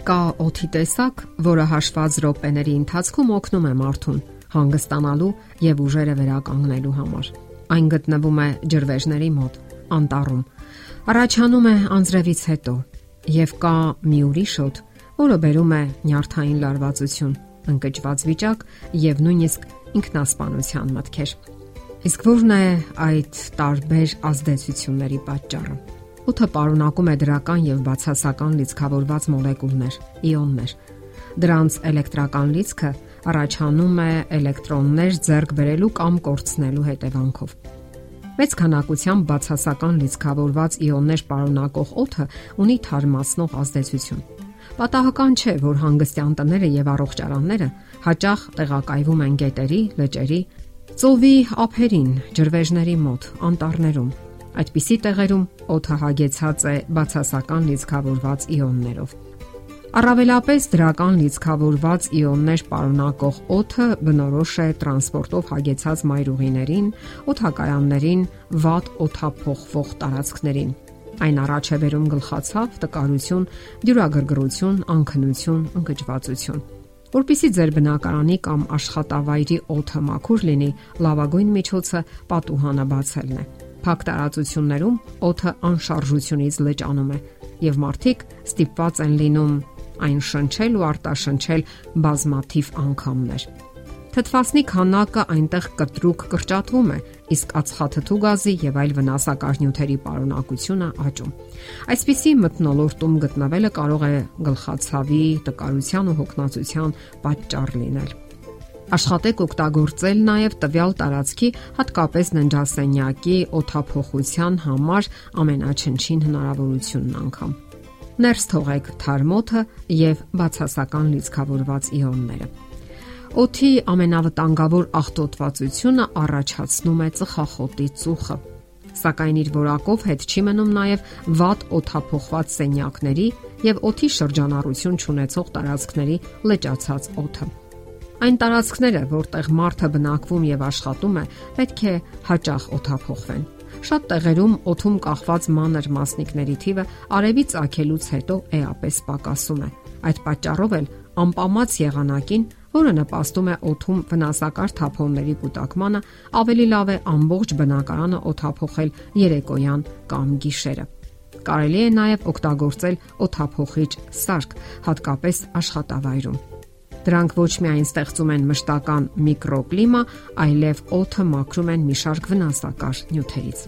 Կա օթի տեսակ, որը հաշված րոպեների ընթացքում օգնում է մարդուն հանգստանալու եւ ուժերը վերականգնելու համար։ Այն գտնվում է ջրվեժների մոտ, անտառում։ Առաջանում է անձրևից հետո եւ կա մի ուրիշ օդ, որը բերում է նյարդային լարվածություն, ընկճված վիճակ եւ նույնիսկ ինքնասպանության մտքեր։ Իսկ ո՞րն է այդ տարբեր ազդեցությունների պատճառը։ Օդը պարունակում է դրական եւ բացասական լիցքավորված մոլեկուլներ՝ իոններ։ Դրանց էլեկտրական լիցքը առաջանում է էլեկտրոններ ձեռք բերելու կամ կորցնելու հետևանքով։ Մեծ քանակությամբ բացասական լիցքավորված իոններ պարունակող օդը ունի թարմացնող ազդեցություն։ Պատահական չէ, որ հանգստյան տները եւ առողջարանները հաճախ տեղակայվում են գետերի, լճերի, ծովի ափերին, ջրվեժների մոտ, անտառներում Այդպիսի տեղերում օդը հագեցած է բացասական լիցքավորված իոններով։ Առավելապես դրական լիցքավորված իոններ պարունակող օդը բնորոշ է տրանսպորտով հագեցած մայրուղիներին, օդակայաններին, վատ օդափոխվող տարածքներին։ Այն առաջ է բերում գլխացավ, տկարություն, դյուրագրգռություն, անքնություն, ընկճվածություն։ Որպիսի ձեր բնակարանի կամ աշխատավայրի օդը մաքուր լինի, լավագույն միջոցը պատուհանը բացելն է Փակ տարածություններում օդը անշարժությունից լճանում է եւ մարդիկ ստիպված են լինում այն շնչել ու արտաշնչել բազմաթիվ անգամներ։ Թթվասնի քանակը այնտեղ կտրուկ կրճատվում է, իսկ ածխաթթու գազի եւ այլ վնասակար նյութերի պարունակությունը աճում։ Այսպիսի մտնոլորտում գտնվելը կարող է գլխացավի, տկարության ու հոգնածության պատճառ լինել։ Աշխատեք օգտագործել նաև տվյալ տարածքի հատկապես ննջասենյակի օթափողության համար ամենաչնչին հնարավորությունն անգամ։ Ներս թողեք թարմոթը եւ բացասական լիցքավորված իոնները։ Օթի ամենավտանգավոր աղտոտվածությունը առաջացնում է ծխախոտի ծուխը սակայն իր որակով հետ չի մնում նաև վատ օթափողված սենյակների եւ օթի շրջանառություն ունեցող տարածքների լճացած օթը։ Այն տարածքները, որտեղ մարդը բնակվում եւ աշխատում է, պետք է հաճախ օթափողվեն։ Շատ տեղերում օթում կախված մանր մասնիկների թիվը արևի ցակելուց հետո էապես պակասում է։ Այդ պատճառով էլ անպամած եղանակին, որը նպաստում է օթում վնասակար թափոնների կուտակմանը, ավելի լավ է ամբողջ բնակարանը օթափողել երեկոյան կամ գիշերը։ Կարելի է նաև օգտագործել օթափողիչ սարք, հատկապես աշխատավայրում։ Դրանք ոչ միայն ստեղծում են մշտական միկրոկլիմա, այլև օդը մաքրում են մի շարք վնասակար նյութերից։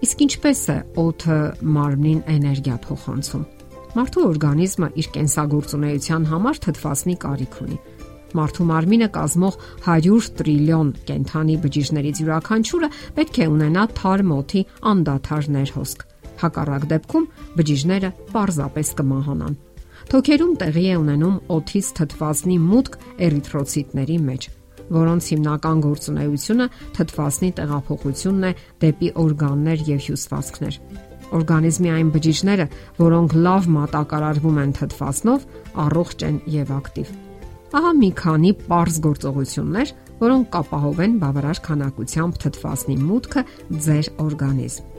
Իսկ ինչպես է օդը մարմնին էներգիա փոխանցում։ Մարդու օրգանիզմը իր կենսագործունեության համար թթվասնի կարիք ունի։ Մարդու մարմինը կազմող 100 տրիլիոն կենթանի բջիջներից յուրաքանչյուրը պետք է ունենա թարմ օդի անդադար ներհոսք։ Հակառակ դեպքում բջիջները պարզապես կմահանան։ Թոքերում տեղի է ունենում օթից թթվասնի մուտք էրիթրոցիտների մեջ, որոնց հիմնական գործունեությունը թթվասնի տեղափոխությունն է դեպի օրգաններ եւ հյուսվածքներ։ Օրգանիզմի այն բջիջները, որոնք լավ մատակարարվում են թթվասնով, առողջ են եւ ակտիվ։ Ահա մի քանի པարզ գործողություններ, որոնք կապահովեն բավարար քանակությամբ թթվասնի մուտքը ձեր օրգանիզմ։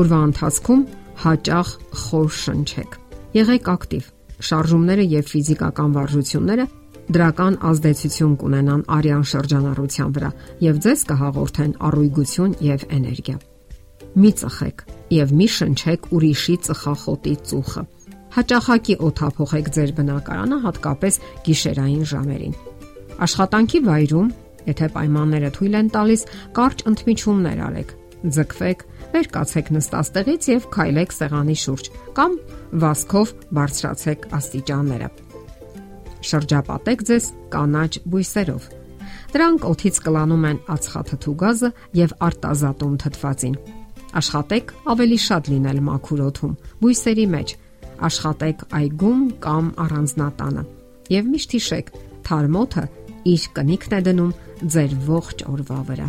Օրվա ընթացքում հաճախ խոր շնչեք։ Եղեք ակտիվ շարժումները եւ ֆիզիկական վարժությունները դրական ազդեցություն կունենան արյան շրջանառության վրա եւ ձեզ կհաղորդեն առույգություն եւ էներգիա։ Մի ծխեք եւ մի շնչեք ուրիշի ծխախոտի ծուխը։ Հաճախակի օթափողեք ձեր բնակարանը հատկապես գիշերային ժամերին։ Աշխատանքի վայրում, եթե պայմանները թույլ են տալիս, կարճ ընդմիջումներ արեք ձգվեք, վեր կացեք նստած տեղից եւ քայլեք սեղանի շուրջ կամ վազքով բարձրացեք աստիճանները։ Շրջապատեք ձեզ կանաչ բույսերով։ Դրանք օթից կլանում են ածխաթթու գազը եւ արտազատում թթվածին։ Աշխատեք ավելի շատ լինել մաքուր օթում, բույսերի մեջ։ Աշխատեք այգում կամ առանձնատանը։ Եվ միշտ հիշեք, թարմոթը իր կնիքն է դնում ձեր ողջ օրվա վրա։